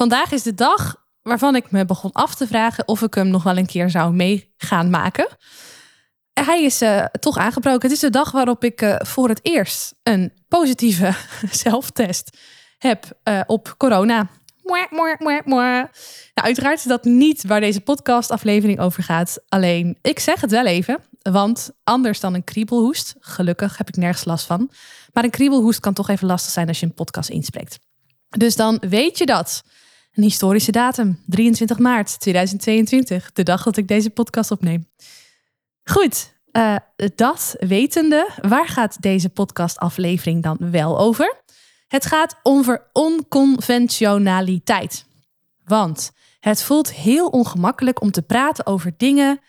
Vandaag is de dag waarvan ik me begon af te vragen of ik hem nog wel een keer zou mee gaan maken. Hij is uh, toch aangebroken. Het is de dag waarop ik uh, voor het eerst een positieve zelftest heb uh, op corona. Nou, uiteraard is dat niet waar deze podcastaflevering over gaat. Alleen, ik zeg het wel even. Want anders dan een kriebelhoest, gelukkig heb ik nergens last van. Maar een kriebelhoest kan toch even lastig zijn als je een podcast inspreekt. Dus dan weet je dat. Een historische datum, 23 maart 2022, de dag dat ik deze podcast opneem. Goed, uh, dat wetende, waar gaat deze podcastaflevering dan wel over? Het gaat over onconventionaliteit. Want het voelt heel ongemakkelijk om te praten over dingen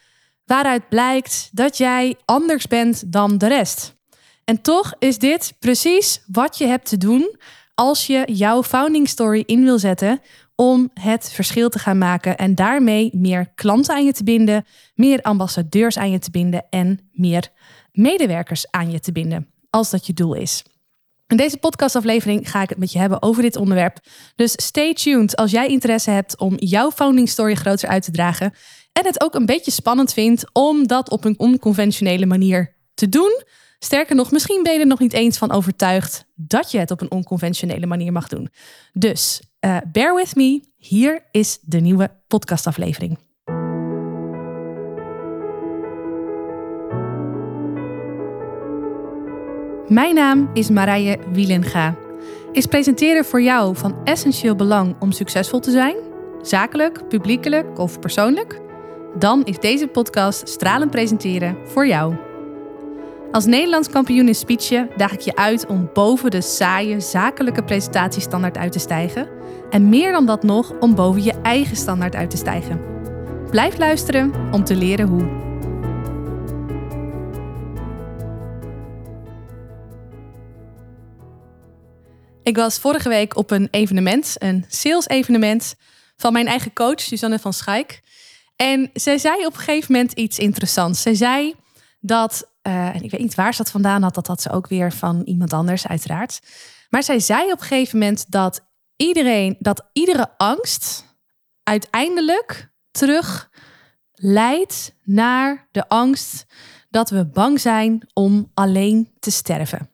waaruit blijkt dat jij anders bent dan de rest. En toch is dit precies wat je hebt te doen als je jouw founding story in wil zetten om het verschil te gaan maken en daarmee meer klanten aan je te binden, meer ambassadeurs aan je te binden en meer medewerkers aan je te binden, als dat je doel is. In deze podcastaflevering ga ik het met je hebben over dit onderwerp. Dus stay tuned als jij interesse hebt om jouw founding story groter uit te dragen en het ook een beetje spannend vindt om dat op een onconventionele manier te doen. Sterker nog, misschien ben je er nog niet eens van overtuigd dat je het op een onconventionele manier mag doen. Dus uh, bear with me, hier is de nieuwe podcastaflevering. Mijn naam is Marije Wielenga. Is presenteren voor jou van essentieel belang om succesvol te zijn? Zakelijk, publiekelijk of persoonlijk? Dan is deze podcast Stralend Presenteren voor jou. Als Nederlands kampioen in speechen daag ik je uit om boven de saaie zakelijke presentatiestandaard uit te stijgen. En meer dan dat nog, om boven je eigen standaard uit te stijgen. Blijf luisteren om te leren hoe. Ik was vorige week op een evenement, een sales evenement van mijn eigen coach, Suzanne van Schaik. En zij zei op een gegeven moment iets interessants. Zij zei dat uh, en ik weet niet waar ze dat vandaan had, dat had ze ook weer van iemand anders, uiteraard. Maar zij zei op een gegeven moment dat iedereen, dat iedere angst uiteindelijk terug leidt naar de angst dat we bang zijn om alleen te sterven.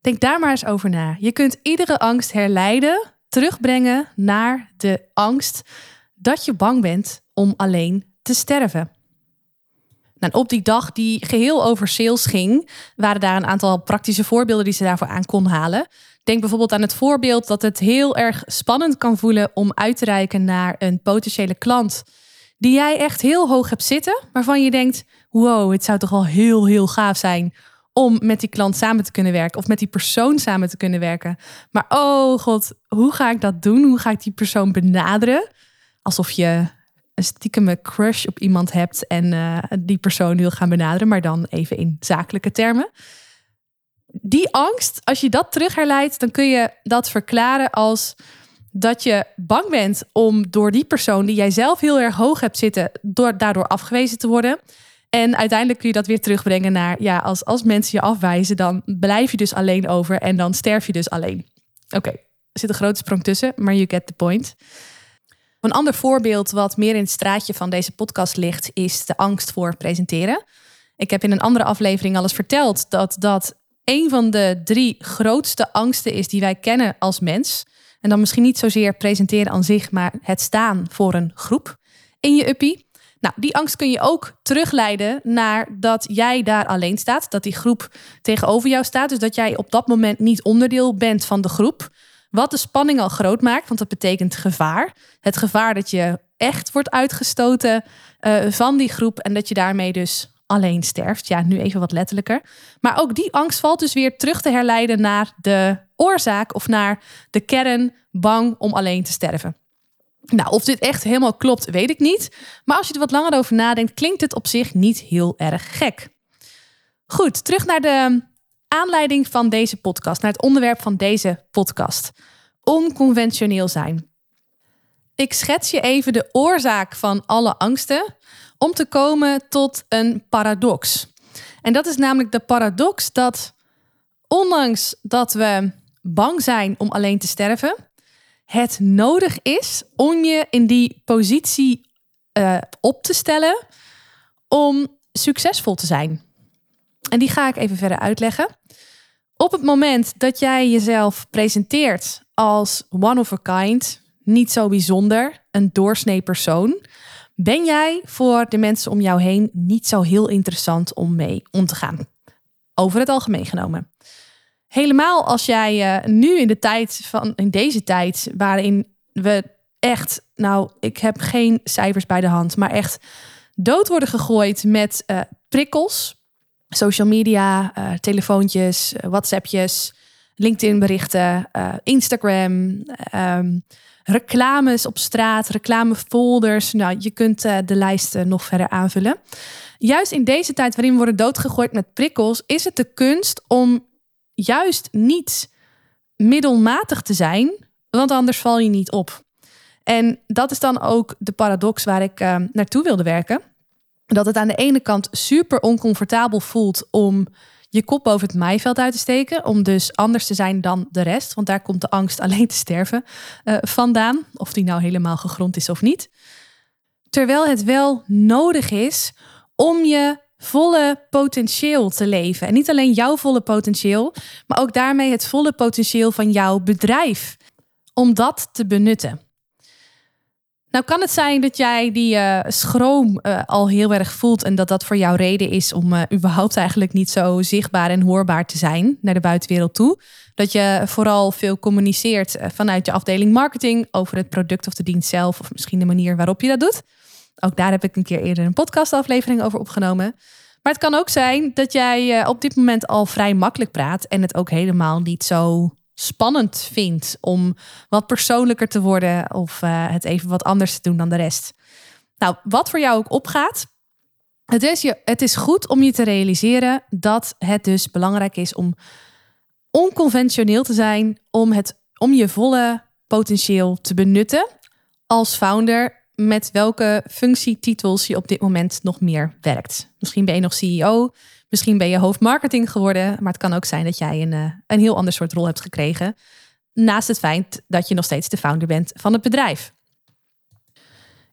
Denk daar maar eens over na. Je kunt iedere angst herleiden, terugbrengen naar de angst dat je bang bent om alleen te sterven. Nou, op die dag die geheel over sales ging, waren daar een aantal praktische voorbeelden die ze daarvoor aan kon halen. Denk bijvoorbeeld aan het voorbeeld dat het heel erg spannend kan voelen om uit te reiken naar een potentiële klant die jij echt heel hoog hebt zitten, waarvan je denkt: wow, het zou toch wel heel, heel gaaf zijn om met die klant samen te kunnen werken of met die persoon samen te kunnen werken. Maar oh god, hoe ga ik dat doen? Hoe ga ik die persoon benaderen? Alsof je een stiekeme crush op iemand hebt en uh, die persoon wil gaan benaderen, maar dan even in zakelijke termen. Die angst, als je dat terug herleidt, dan kun je dat verklaren als dat je bang bent om door die persoon die jij zelf heel erg hoog hebt zitten, door, daardoor afgewezen te worden. En uiteindelijk kun je dat weer terugbrengen naar, ja, als, als mensen je afwijzen, dan blijf je dus alleen over en dan sterf je dus alleen. Oké, er zit een grote sprong tussen, maar you get the point. Een ander voorbeeld wat meer in het straatje van deze podcast ligt, is de angst voor presenteren. Ik heb in een andere aflevering al eens verteld dat dat een van de drie grootste angsten is die wij kennen als mens. En dan misschien niet zozeer presenteren aan zich, maar het staan voor een groep in je uppie. Nou, die angst kun je ook terugleiden naar dat jij daar alleen staat, dat die groep tegenover jou staat, dus dat jij op dat moment niet onderdeel bent van de groep. Wat de spanning al groot maakt, want dat betekent gevaar. Het gevaar dat je echt wordt uitgestoten uh, van die groep en dat je daarmee dus alleen sterft. Ja, nu even wat letterlijker. Maar ook die angst valt dus weer terug te herleiden naar de oorzaak of naar de kern bang om alleen te sterven. Nou, of dit echt helemaal klopt, weet ik niet. Maar als je er wat langer over nadenkt, klinkt het op zich niet heel erg gek. Goed, terug naar de aanleiding van deze podcast, naar het onderwerp van deze podcast. Onconventioneel zijn. Ik schets je even de oorzaak van alle angsten om te komen tot een paradox. En dat is namelijk de paradox dat ondanks dat we bang zijn om alleen te sterven, het nodig is om je in die positie uh, op te stellen om succesvol te zijn. En die ga ik even verder uitleggen. Op het moment dat jij jezelf presenteert als one of a kind, niet zo bijzonder, een doorsnee persoon, ben jij voor de mensen om jou heen niet zo heel interessant om mee om te gaan. Over het algemeen genomen. Helemaal als jij uh, nu in de tijd van in deze tijd waarin we echt, nou, ik heb geen cijfers bij de hand, maar echt dood worden gegooid met uh, prikkels, social media, uh, telefoontjes, WhatsAppjes, LinkedIn berichten, Instagram, um, reclames op straat, reclamefolders. Nou, je kunt de lijst nog verder aanvullen. Juist in deze tijd waarin we worden doodgegooid met prikkels, is het de kunst om juist niet middelmatig te zijn, want anders val je niet op. En dat is dan ook de paradox waar ik uh, naartoe wilde werken. Dat het aan de ene kant super oncomfortabel voelt om je kop boven het maaiveld uit te steken. Om dus anders te zijn dan de rest. Want daar komt de angst alleen te sterven uh, vandaan. Of die nou helemaal gegrond is of niet. Terwijl het wel nodig is om je volle potentieel te leven. En niet alleen jouw volle potentieel, maar ook daarmee het volle potentieel van jouw bedrijf. Om dat te benutten. Nou kan het zijn dat jij die uh, schroom uh, al heel erg voelt en dat dat voor jou reden is om uh, überhaupt eigenlijk niet zo zichtbaar en hoorbaar te zijn naar de buitenwereld toe. Dat je vooral veel communiceert vanuit je afdeling marketing over het product of de dienst zelf of misschien de manier waarop je dat doet. Ook daar heb ik een keer eerder een podcastaflevering over opgenomen. Maar het kan ook zijn dat jij op dit moment al vrij makkelijk praat en het ook helemaal niet zo spannend vindt om wat persoonlijker te worden of uh, het even wat anders te doen dan de rest. Nou, wat voor jou ook opgaat, het is, je, het is goed om je te realiseren dat het dus belangrijk is om onconventioneel te zijn, om, het, om je volle potentieel te benutten als founder met welke functietitels je op dit moment nog meer werkt. Misschien ben je nog CEO, Misschien ben je hoofdmarketing geworden, maar het kan ook zijn dat jij een, eh, een heel ander soort rol hebt gekregen. Naast het feit dat je nog steeds de founder bent van het bedrijf.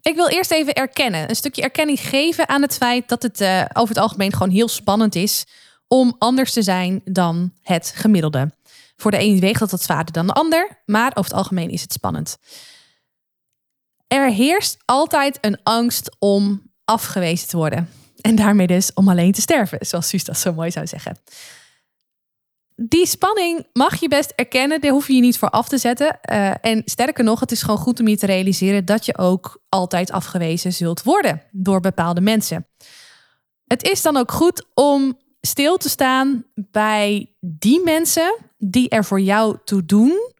Ik wil eerst even erkennen, een stukje erkenning geven aan het feit dat het uh, over het algemeen gewoon heel spannend is om anders te zijn dan het gemiddelde. Voor de een weegt dat wat zwaarder dan de ander, maar over het algemeen is het spannend. Er heerst altijd een angst om afgewezen te worden. En daarmee dus om alleen te sterven, zoals Suus dat zo mooi zou zeggen. Die spanning mag je best erkennen, daar hoef je je niet voor af te zetten. Uh, en sterker nog, het is gewoon goed om je te realiseren dat je ook altijd afgewezen zult worden door bepaalde mensen. Het is dan ook goed om stil te staan bij die mensen die er voor jou toe doen,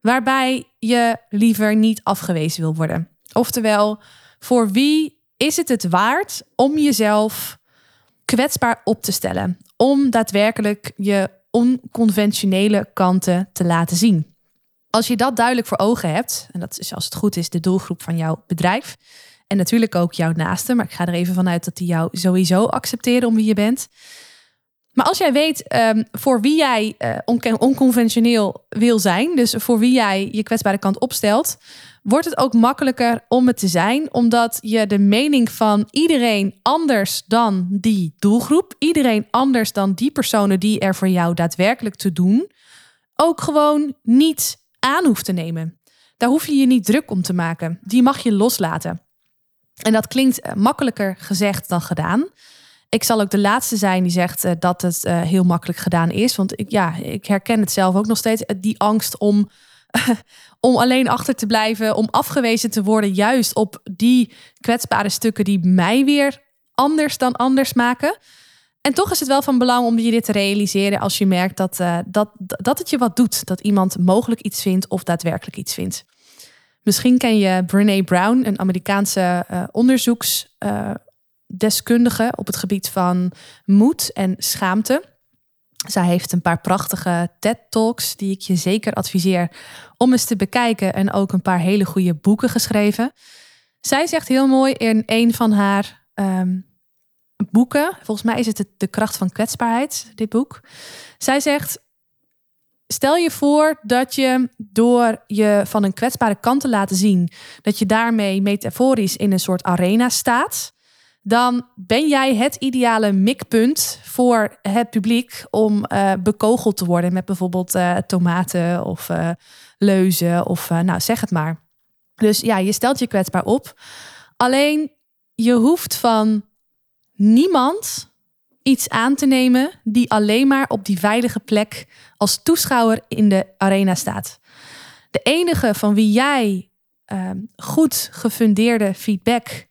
waarbij je liever niet afgewezen wil worden. Oftewel, voor wie is het het waard om jezelf kwetsbaar op te stellen? Om daadwerkelijk je onconventionele kanten te laten zien. Als je dat duidelijk voor ogen hebt, en dat is als het goed is de doelgroep van jouw bedrijf, en natuurlijk ook jouw naaste, maar ik ga er even vanuit dat die jou sowieso accepteren om wie je bent. Maar als jij weet um, voor wie jij uh, onconventioneel wil zijn, dus voor wie jij je kwetsbare kant opstelt, wordt het ook makkelijker om het te zijn, omdat je de mening van iedereen anders dan die doelgroep, iedereen anders dan die personen die er voor jou daadwerkelijk te doen, ook gewoon niet aan hoeft te nemen. Daar hoef je je niet druk om te maken. Die mag je loslaten. En dat klinkt eh, makkelijker gezegd dan gedaan. Ik zal ook de laatste zijn die zegt uh, dat het uh, heel makkelijk gedaan is. Want ik, ja, ik herken het zelf ook nog steeds. Die angst om om alleen achter te blijven, om afgewezen te worden, juist op die kwetsbare stukken die mij weer anders dan anders maken. En toch is het wel van belang om je dit te realiseren als je merkt dat, uh, dat, dat het je wat doet. Dat iemand mogelijk iets vindt of daadwerkelijk iets vindt. Misschien ken je Brene Brown, een Amerikaanse uh, onderzoeksdeskundige op het gebied van moed en schaamte. Zij heeft een paar prachtige TED-talks die ik je zeker adviseer om eens te bekijken en ook een paar hele goede boeken geschreven. Zij zegt heel mooi in een van haar um, boeken, volgens mij is het De kracht van kwetsbaarheid, dit boek. Zij zegt, stel je voor dat je door je van een kwetsbare kant te laten zien, dat je daarmee metaforisch in een soort arena staat, dan ben jij het ideale mikpunt voor het publiek om uh, bekogeld te worden met bijvoorbeeld uh, tomaten of uh, leuzen of nou zeg het maar. Dus ja, je stelt je kwetsbaar op. Alleen je hoeft van niemand iets aan te nemen die alleen maar op die veilige plek als toeschouwer in de arena staat. De enige van wie jij uh, goed gefundeerde feedback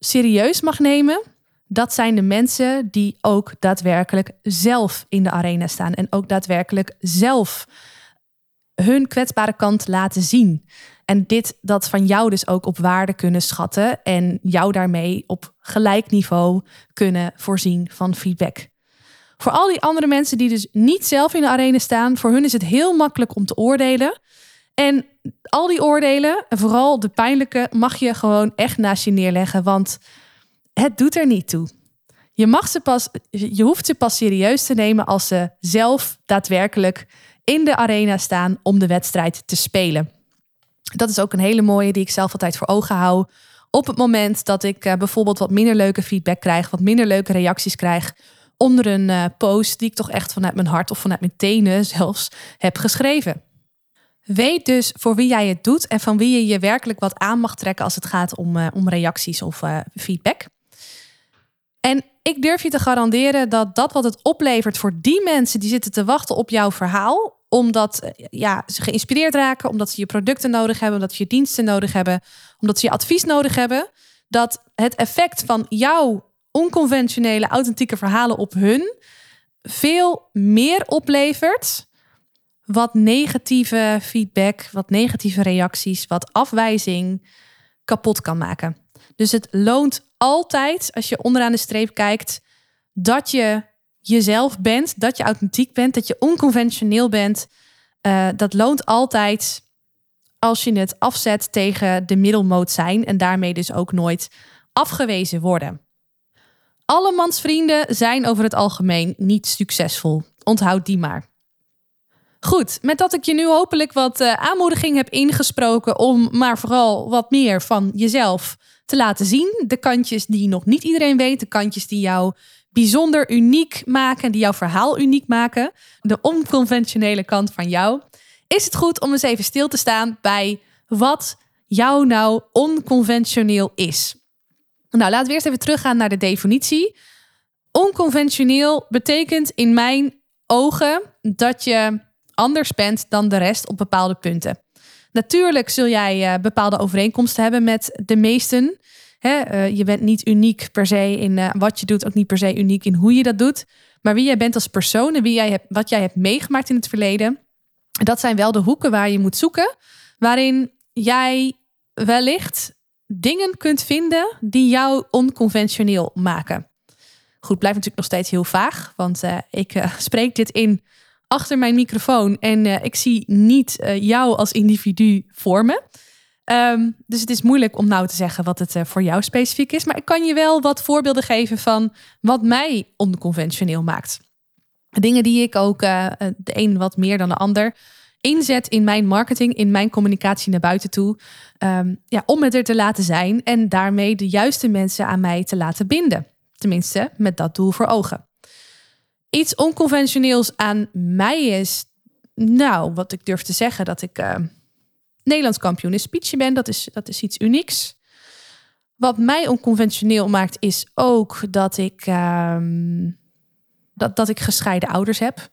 serieus mag nemen, dat zijn de mensen die ook daadwerkelijk zelf in de arena staan en ook daadwerkelijk zelf hun kwetsbare kant laten zien. En dit dat van jou dus ook op waarde kunnen schatten en jou daarmee op gelijk niveau kunnen voorzien van feedback. Voor al die andere mensen die dus niet zelf in de arena staan, voor hun is het heel makkelijk om te oordelen. En al die oordelen, en vooral de pijnlijke, mag je gewoon echt naast je neerleggen, want het doet er niet toe. Je, mag ze pas, je hoeft ze pas serieus te nemen als ze zelf daadwerkelijk in de arena staan om de wedstrijd te spelen. Dat is ook een hele mooie die ik zelf altijd voor ogen hou. Op het moment dat ik uh, bijvoorbeeld wat minder leuke feedback krijg, wat minder leuke reacties krijg onder een uh, post die ik toch echt vanuit mijn hart of vanuit mijn tenen zelfs heb geschreven. Weet dus voor wie jij het doet en van wie je je werkelijk wat aan mag trekken als het gaat om, uh, om reacties of feedback. En ik durf je te garanderen dat dat wat het oplevert voor die mensen die zitten te wachten op jouw verhaal, omdat eh, ja, ze geïnspireerd raken, omdat ze je producten nodig hebben, omdat ze je diensten nodig hebben, omdat ze je advies nodig hebben, dat het effect van jouw onconventionele, authentieke verhalen op hun veel meer oplevert. Wat negatieve feedback, wat negatieve reacties, wat afwijzing kapot kan maken. Dus het loont altijd, als je onderaan de streep kijkt, dat je jezelf bent, dat je authentiek bent, dat je onconventioneel bent. Uh, dat loont altijd als je het afzet tegen de middelmoot zijn en daarmee dus ook nooit afgewezen worden. Allemans vrienden zijn over het algemeen niet succesvol. Onthoud die maar. Goed, met dat ik je nu hopelijk wat uh, aanmoediging heb ingesproken om maar vooral wat meer van jezelf te laten zien. De kantjes die nog niet iedereen weet, de kantjes die jou bijzonder uniek maken, die jouw verhaal uniek maken. De onconventionele kant van jou. Is het goed om eens even stil te staan bij wat jou nou onconventioneel is? Nou, laten we eerst even teruggaan naar de definitie. Onconventioneel betekent in mijn ogen dat je anders bent dan de rest op bepaalde punten. Natuurlijk zul jij uh, bepaalde overeenkomsten hebben met de meesten. Uh, je bent niet uniek per se in uh, wat je doet, ook niet per se uniek in hoe je dat doet. Maar wie jij bent als persoon en wie jij hebt, wat jij hebt meegemaakt in het verleden, dat zijn wel de hoeken waar je moet zoeken. Waarin jij wellicht dingen kunt vinden die jou onconventioneel maken. Goed, blijft natuurlijk nog steeds heel vaag, want ik spreek dit in achter mijn microfoon en uh, ik zie niet jou als individu voor me. Um, dus het is moeilijk om nou te zeggen wat het voor jou specifiek is, maar ik kan je wel wat voorbeelden geven van wat mij onconventioneel maakt. Dingen die ik ook de een wat meer dan de ander inzet in mijn marketing, in mijn communicatie naar buiten toe. Um, ja, om het er te laten zijn en daarmee de juiste mensen aan mij te laten binden. Tenminste, met dat doel voor ogen. Iets onconventioneels aan mij is, nou, wat ik durf te zeggen, dat ik uh, Nederlands kampioen in speech ben. Dat is, dat is iets unieks. Wat mij onconventioneel maakt, is ook dat ik, uh, dat, dat ik gescheiden ouders heb.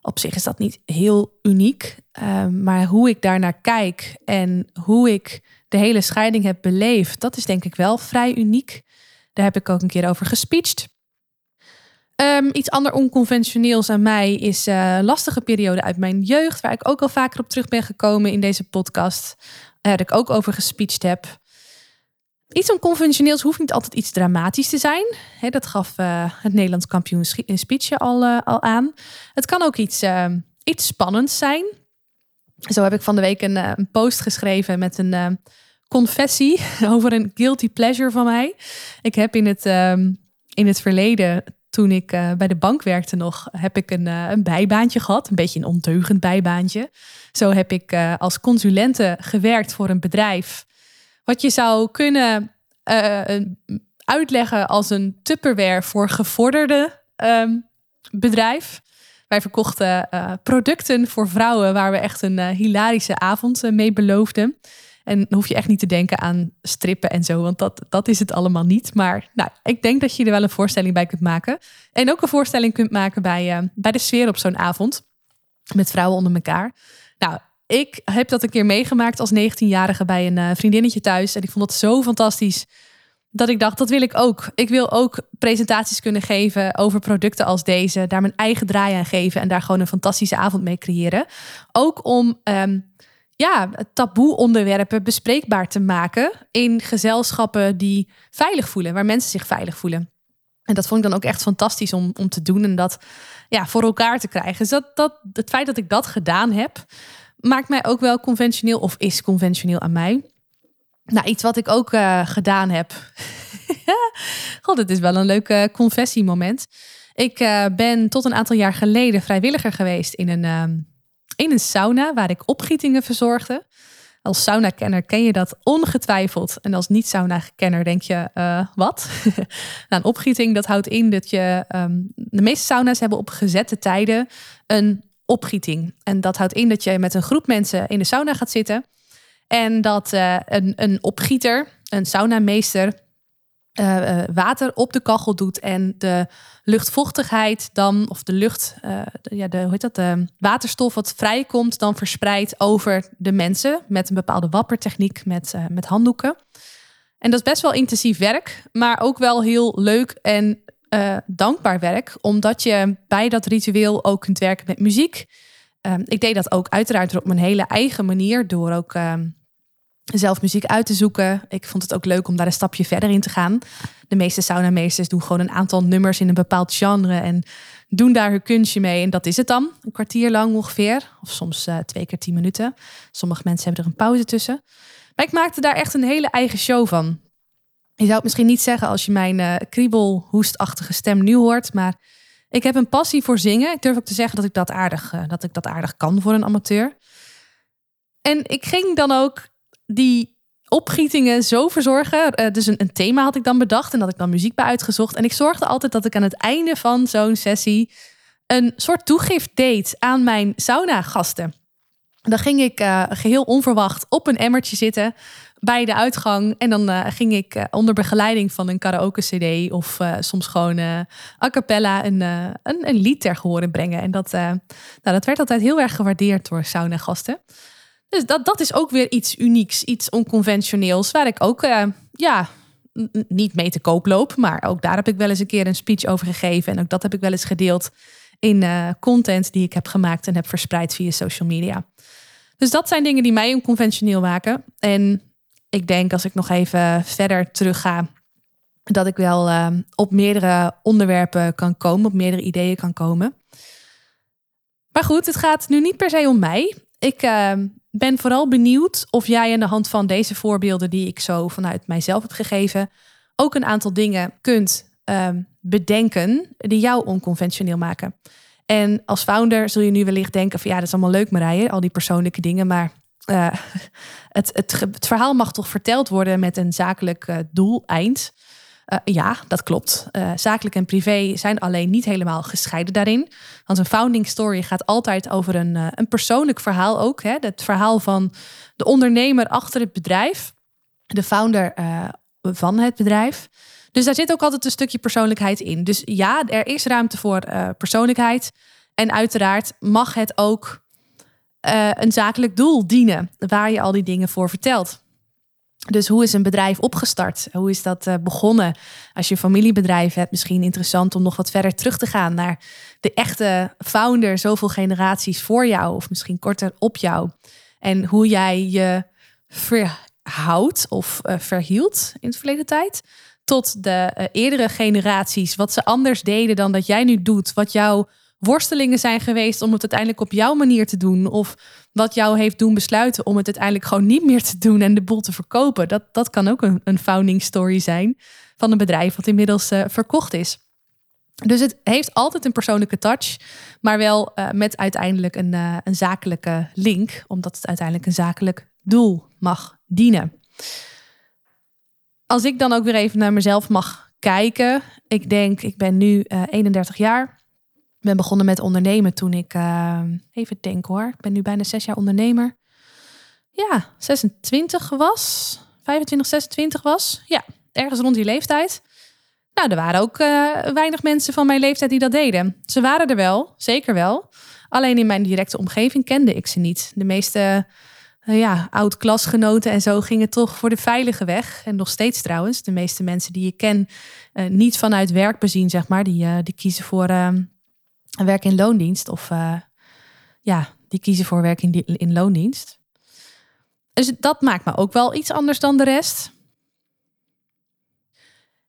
Op zich is dat niet heel uniek. Uh, maar hoe ik daarnaar kijk en hoe ik de hele scheiding heb beleefd, dat is denk ik wel vrij uniek. Daar heb ik ook een keer over gespeecht. Um, iets ander onconventioneels aan mij is uh, lastige periode uit mijn jeugd, waar ik ook al vaker op terug ben gekomen in deze podcast. Waar ik ook over gespeecht heb. Iets onconventioneels hoeft niet altijd iets dramatisch te zijn. dat gaf uh, het Nederlands kampioen speech al, uh, al aan. Het kan ook iets, uh, iets spannends zijn. Zo heb ik van de week een, een post geschreven met een confessie over een guilty pleasure van mij. Ik heb in het, in het verleden toen ik eh, bij de bank werkte nog, heb ik een, een bijbaantje gehad. Een beetje een ondeugend bijbaantje. Zo heb ik als consulente gewerkt voor een bedrijf. Wat je zou kunnen uitleggen als een Tupperware voor gevorderde ehm, bedrijf. Wij verkochten producten voor vrouwen waar we echt een hilarische avond mee beloofden. En dan hoef je echt niet te denken aan strippen en zo, want dat, dat is het allemaal niet. Maar nou, ik denk dat je er wel een voorstelling bij kunt maken. En ook een voorstelling kunt maken bij, uh, bij de sfeer op zo'n avond. Met vrouwen onder elkaar. Nou, ik heb dat een keer meegemaakt als 19-jarige bij een uh, vriendinnetje thuis. En ik vond dat zo fantastisch. Dat ik dacht, dat wil ik ook. Ik wil ook presentaties kunnen geven over producten als deze. Daar mijn eigen draai aan geven. En daar gewoon een fantastische avond mee creëren. Ook om um, ja, taboe onderwerpen bespreekbaar te maken in gezelschappen die veilig voelen, waar mensen zich veilig voelen. En dat vond ik dan ook echt fantastisch om, om te doen en dat ja, voor elkaar te krijgen. Dus dat, dat, het feit dat ik dat gedaan heb, maakt mij ook wel conventioneel of is conventioneel aan mij. Nou, iets wat ik ook uh, gedaan heb. God, het is wel een leuk confessiemoment. Ik uh, ben tot een aantal jaar geleden vrijwilliger geweest in een ehm, in een sauna waar ik opgietingen verzorgde. Als sauna-kenner ken je dat ongetwijfeld. En als niet-sauna-kenner denk je, uh, wat? nou, een opgieting, dat houdt in dat je... Um, de meeste sauna's hebben op gezette tijden een opgieting. En dat houdt in dat je met een groep mensen in de sauna gaat zitten. En dat uh, een, een opgieter, een saunameester, uh, water op de kachel doet en de luchtvochtigheid dan, of de lucht, uh, de, ja, de, hoe heet dat, de waterstof wat vrijkomt, dan verspreidt over de mensen met een bepaalde wappertechniek met, met handdoeken. En dat is best wel intensief werk, maar ook wel heel leuk en dankbaar werk, omdat je bij dat ritueel ook kunt werken met muziek. Ehm, ik deed dat ook uiteraard op mijn hele eigen manier, door ook ehm, zelf muziek uit te zoeken. Ik vond het ook leuk om daar een stapje verder in te gaan. De meeste saunameesters doen gewoon een aantal nummers in een bepaald genre en doen daar hun kunstje mee. En dat is het dan, een kwartier lang ongeveer. Of soms uh, twee keer tien minuten. Sommige mensen hebben er een pauze tussen. Maar ik maakte daar echt een hele eigen show van. Je zou het misschien niet zeggen als je mijn uh, kriebelhoestachtige stem nu hoort, maar ik heb een passie voor zingen. Ik durf ook te zeggen dat ik dat aardig, uh, dat ik dat aardig kan voor een amateur. En ik ging dan ook die opgietingen zo verzorgen. Uh, dus een, een, thema had ik dan bedacht en had ik dan muziek bij uitgezocht. En ik zorgde altijd dat ik aan het einde van zo'n sessie een soort toegift deed aan mijn sauna-gasten. Dan ging ik uh, geheel onverwacht op een emmertje zitten bij de uitgang. En dan uh, ging ik onder begeleiding van een karaoke-cd of soms gewoon a cappella een, een, een, lied ter gehoor brengen. En dat, nou, dat werd altijd heel erg gewaardeerd door sauna-gasten. Dus dat, dat is ook weer iets unieks, iets onconventioneels, waar ik ook uh, ja, niet mee te koop loop. Maar ook daar heb ik wel eens een keer een speech over gegeven. En ook dat heb ik wel eens gedeeld in uh, content die ik heb gemaakt en heb verspreid via social media. Dus dat zijn dingen die mij onconventioneel maken. En ik denk als ik nog even verder terug ga, dat ik wel uh, op meerdere onderwerpen kan komen, op meerdere ideeën kan komen. Maar goed, het gaat nu niet per se om mij. Ik ben vooral benieuwd of jij aan de hand van deze voorbeelden die ik zo vanuit mijzelf heb gegeven, ook een aantal dingen kunt ehm, bedenken die jou onconventioneel maken. En als founder zul je nu wellicht denken van ja, dat is allemaal leuk Marije, al die persoonlijke dingen, maar uh, het, het, verhaal mag toch verteld worden met een zakelijk uh, doeleind. Uh, ja, dat klopt. Uh, zakelijk en privé zijn alleen niet helemaal gescheiden daarin. Want een founding story gaat altijd over een, uh, een persoonlijk verhaal ook. Hè? Het verhaal van de ondernemer achter het bedrijf. De founder van het bedrijf. Dus daar zit ook altijd een stukje persoonlijkheid in. Dus ja, er is ruimte voor persoonlijkheid. En uiteraard mag het ook een zakelijk doel dienen. Waar je al die dingen voor vertelt. Dus hoe is een bedrijf opgestart? Hoe is dat uh, begonnen? Als je een familiebedrijf hebt, misschien interessant om nog wat verder terug te gaan naar de echte founder, zoveel generaties voor jou of misschien korter op jou. En hoe jij je verhoudt of uh, verhield in het verleden tijd tot de uh, eerdere generaties. Wat ze anders deden dan dat jij nu doet. Wat jouw worstelingen zijn geweest om het uiteindelijk op jouw manier te doen. Of wat jou heeft doen besluiten om het uiteindelijk gewoon niet meer te doen en de boel te verkopen. Dat, dat kan ook een, een founding story zijn van een bedrijf wat inmiddels uh, verkocht is. Dus het heeft altijd een persoonlijke touch, maar wel uh, met uiteindelijk een, uh, een zakelijke link, omdat het uiteindelijk een zakelijk doel mag dienen. Als ik dan ook weer even naar mezelf mag kijken, ik denk, ik ben nu uh, 31 jaar. Ben begonnen met ondernemen toen ik, even denken hoor, ik ben nu bijna zes jaar ondernemer. Ja, 26 was, 25, 26 was. Ja, ergens rond die leeftijd. Nou, er waren ook uh, weinig mensen van mijn leeftijd die dat deden. Ze waren er wel, zeker wel. Alleen in mijn directe omgeving kende ik ze niet. De meeste uh, ja, oud-klasgenoten en zo gingen toch voor de veilige weg. En nog steeds trouwens. De meeste mensen die ik ken, uh, niet vanuit werk bezien, zeg maar. Die, die kiezen voor werk in loondienst. Of ja, die kiezen voor werk in, in loondienst. Dus dat maakt me ook wel iets anders dan de rest.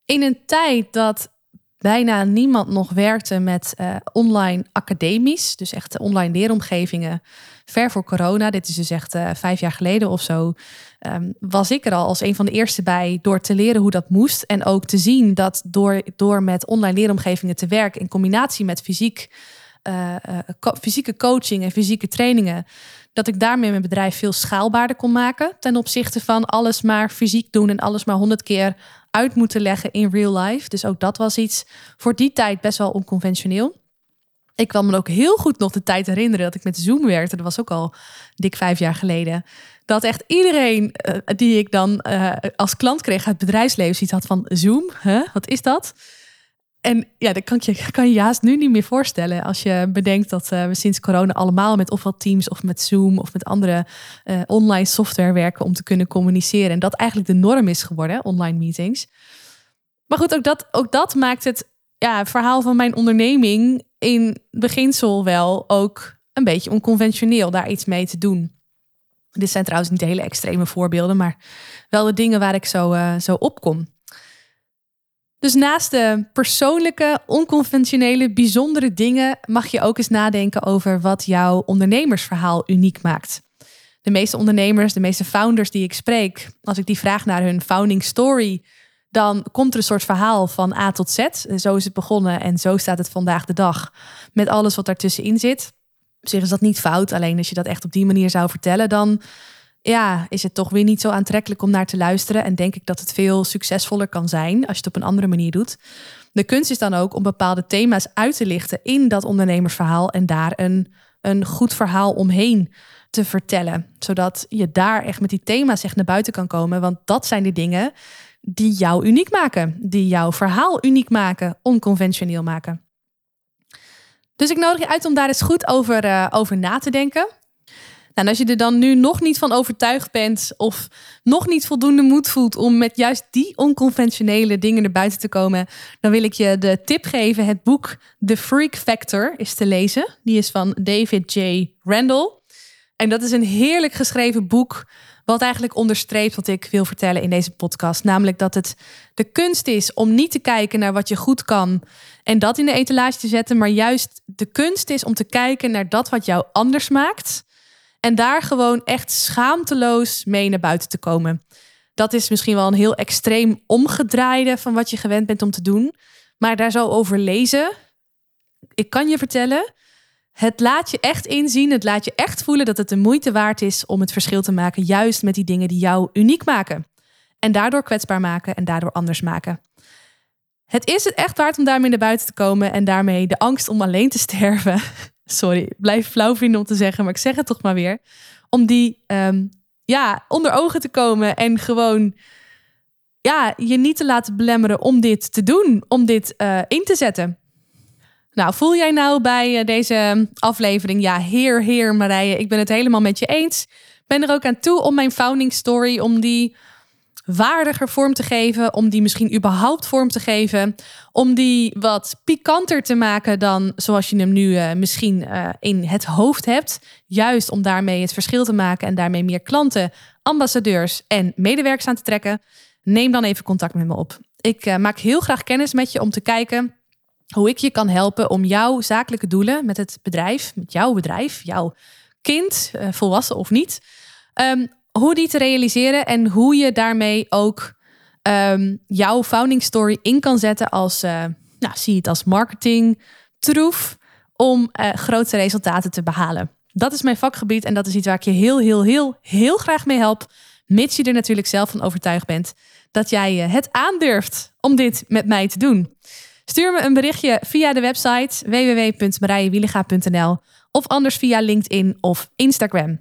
In een tijd dat bijna niemand nog werkte met uh, online academies, dus echt online leeromgevingen, ver voor corona, dit is dus echt uh, vijf jaar geleden of zo, um, was ik er al als een van de eerste bij door te leren hoe dat moest en ook te zien dat door, door met online leeromgevingen te werken in combinatie met fysiek, uh, fysieke coaching en fysieke trainingen, dat ik daarmee mijn bedrijf veel schaalbaarder kon maken ten opzichte van alles maar fysiek doen en alles maar honderd keer uit moeten leggen in real life. Dus ook dat was iets voor die tijd best wel onconventioneel. Ik kan me ook heel goed nog de tijd herinneren dat ik met Zoom werkte. Dat was ook al dik vijf jaar geleden. Dat echt iedereen uh, die ik dan uh, als klant kreeg uit het bedrijfsleven iets had van Zoom. Huh? Wat is dat? En ja, dat kan je, kan je haast nu niet meer voorstellen. Als je bedenkt dat uh, we sinds corona allemaal met ofwel Teams of met Zoom of met andere online software werken om te kunnen communiceren. En dat eigenlijk de norm is geworden, online meetings. Maar goed, ook dat, ook dat maakt het ja, verhaal van mijn onderneming in beginsel wel ook een beetje onconventioneel daar iets mee te doen. Dit zijn trouwens niet hele extreme voorbeelden, maar wel de dingen waar ik zo, uh, zo op kom. Dus naast de persoonlijke, onconventionele, bijzondere dingen mag je ook eens nadenken over wat jouw ondernemersverhaal uniek maakt. De meeste ondernemers, de meeste founders die ik spreek, als ik die vraag naar hun founding story, dan komt er een soort verhaal van A tot Z. Zo is het begonnen en zo staat het vandaag de dag met alles wat daartussenin zit. Op zich is dat niet fout, alleen als je dat echt op die manier zou vertellen, dan ja, is het toch weer niet zo aantrekkelijk om naar te luisteren. En denk ik dat het veel succesvoller kan zijn als je het op een andere manier doet. De kunst is dan ook om bepaalde thema's uit te lichten in dat ondernemersverhaal en daar een, een goed verhaal omheen te vertellen. Zodat je daar echt met die thema's echt naar buiten kan komen. Want dat zijn de dingen die jou uniek maken, die jouw verhaal uniek maken, onconventioneel maken. Dus ik nodig je uit om daar eens goed over, uh, over na te denken. Nou, en als je er dan nu nog niet van overtuigd bent of nog niet voldoende moed voelt om met juist die onconventionele dingen naar buiten te komen, dan wil ik je de tip geven. Het boek The Freak Factor is te lezen. Die is van David J. Randall. En dat is een heerlijk geschreven boek. Wat eigenlijk onderstreept wat ik wil vertellen in deze podcast. Namelijk dat het de kunst is om niet te kijken naar wat je goed kan en dat in de etalage te zetten. Maar juist de kunst is om te kijken naar dat wat jou anders maakt. En daar gewoon echt schaamteloos mee naar buiten te komen. Dat is misschien wel een heel extreem omgedraaide van wat je gewend bent om te doen. Maar daar zo over lezen, ik kan je vertellen, het laat je echt inzien, het laat je echt voelen dat het de moeite waard is om het verschil te maken, juist met die dingen die jou uniek maken. En daardoor kwetsbaar maken en daardoor anders maken. Het is het echt waard om daarmee naar buiten te komen en daarmee de angst om alleen te sterven sorry, blijf flauw vinden om te zeggen, maar ik zeg het toch maar weer. Om die um, ja, onder ogen te komen en gewoon ja, je niet te laten belemmeren om dit te doen, om dit uh, in te zetten. Nou, voel jij nou bij uh, deze aflevering, ja, heer, heer Marije, ik ben het helemaal met je eens. Ben er ook aan toe om mijn founding story, om die waardiger vorm te geven, om die misschien überhaupt vorm te geven, om die wat pikanter te maken dan zoals je hem nu uh, misschien uh, in het hoofd hebt. Juist om daarmee het verschil te maken en daarmee meer klanten, ambassadeurs en medewerkers aan te trekken. Neem dan even contact met me op. Ik maak heel graag kennis met je om te kijken hoe ik je kan helpen om jouw zakelijke doelen met het bedrijf, met jouw bedrijf, jouw kind, volwassen of niet, um, hoe die te realiseren en hoe je daarmee ook um, jouw founding story in kan zetten als, uh, nou, zie het als marketing, troef om uh, grote resultaten te behalen. Dat is mijn vakgebied en dat is iets waar ik je heel, heel, heel, heel graag mee help. Mits je er natuurlijk zelf van overtuigd bent dat jij het aandurft om dit met mij te doen. Stuur me een berichtje via de website www.marijewieliga.nl of anders via LinkedIn of Instagram.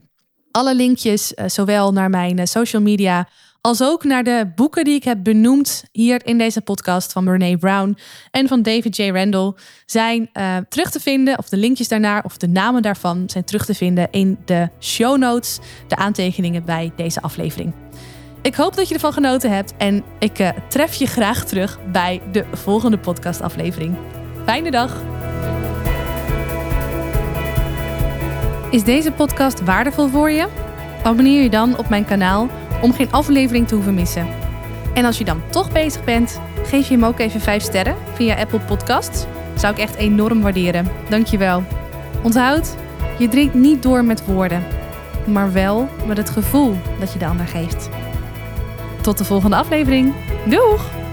Alle linkjes, uh, zowel naar mijn social media als ook naar de boeken die ik heb benoemd hier in deze podcast van Brene Brown en van David J. Randall zijn uh, terug te vinden, of de linkjes daarnaar of de namen daarvan zijn terug te vinden in de show notes, de aantekeningen bij deze aflevering. Ik hoop dat je ervan genoten hebt en ik uh, tref je graag terug bij de volgende podcastaflevering. Fijne dag! Is deze podcast waardevol voor je? Abonneer je dan op mijn kanaal om geen aflevering te hoeven missen. En als je dan toch bezig bent, geef je hem ook even 5 sterren via Apple Podcasts. Zou ik echt enorm waarderen. Dankjewel. Onthoud, je drinkt niet door met woorden, maar wel met het gevoel dat je de ander geeft. Tot de volgende aflevering. Doeg!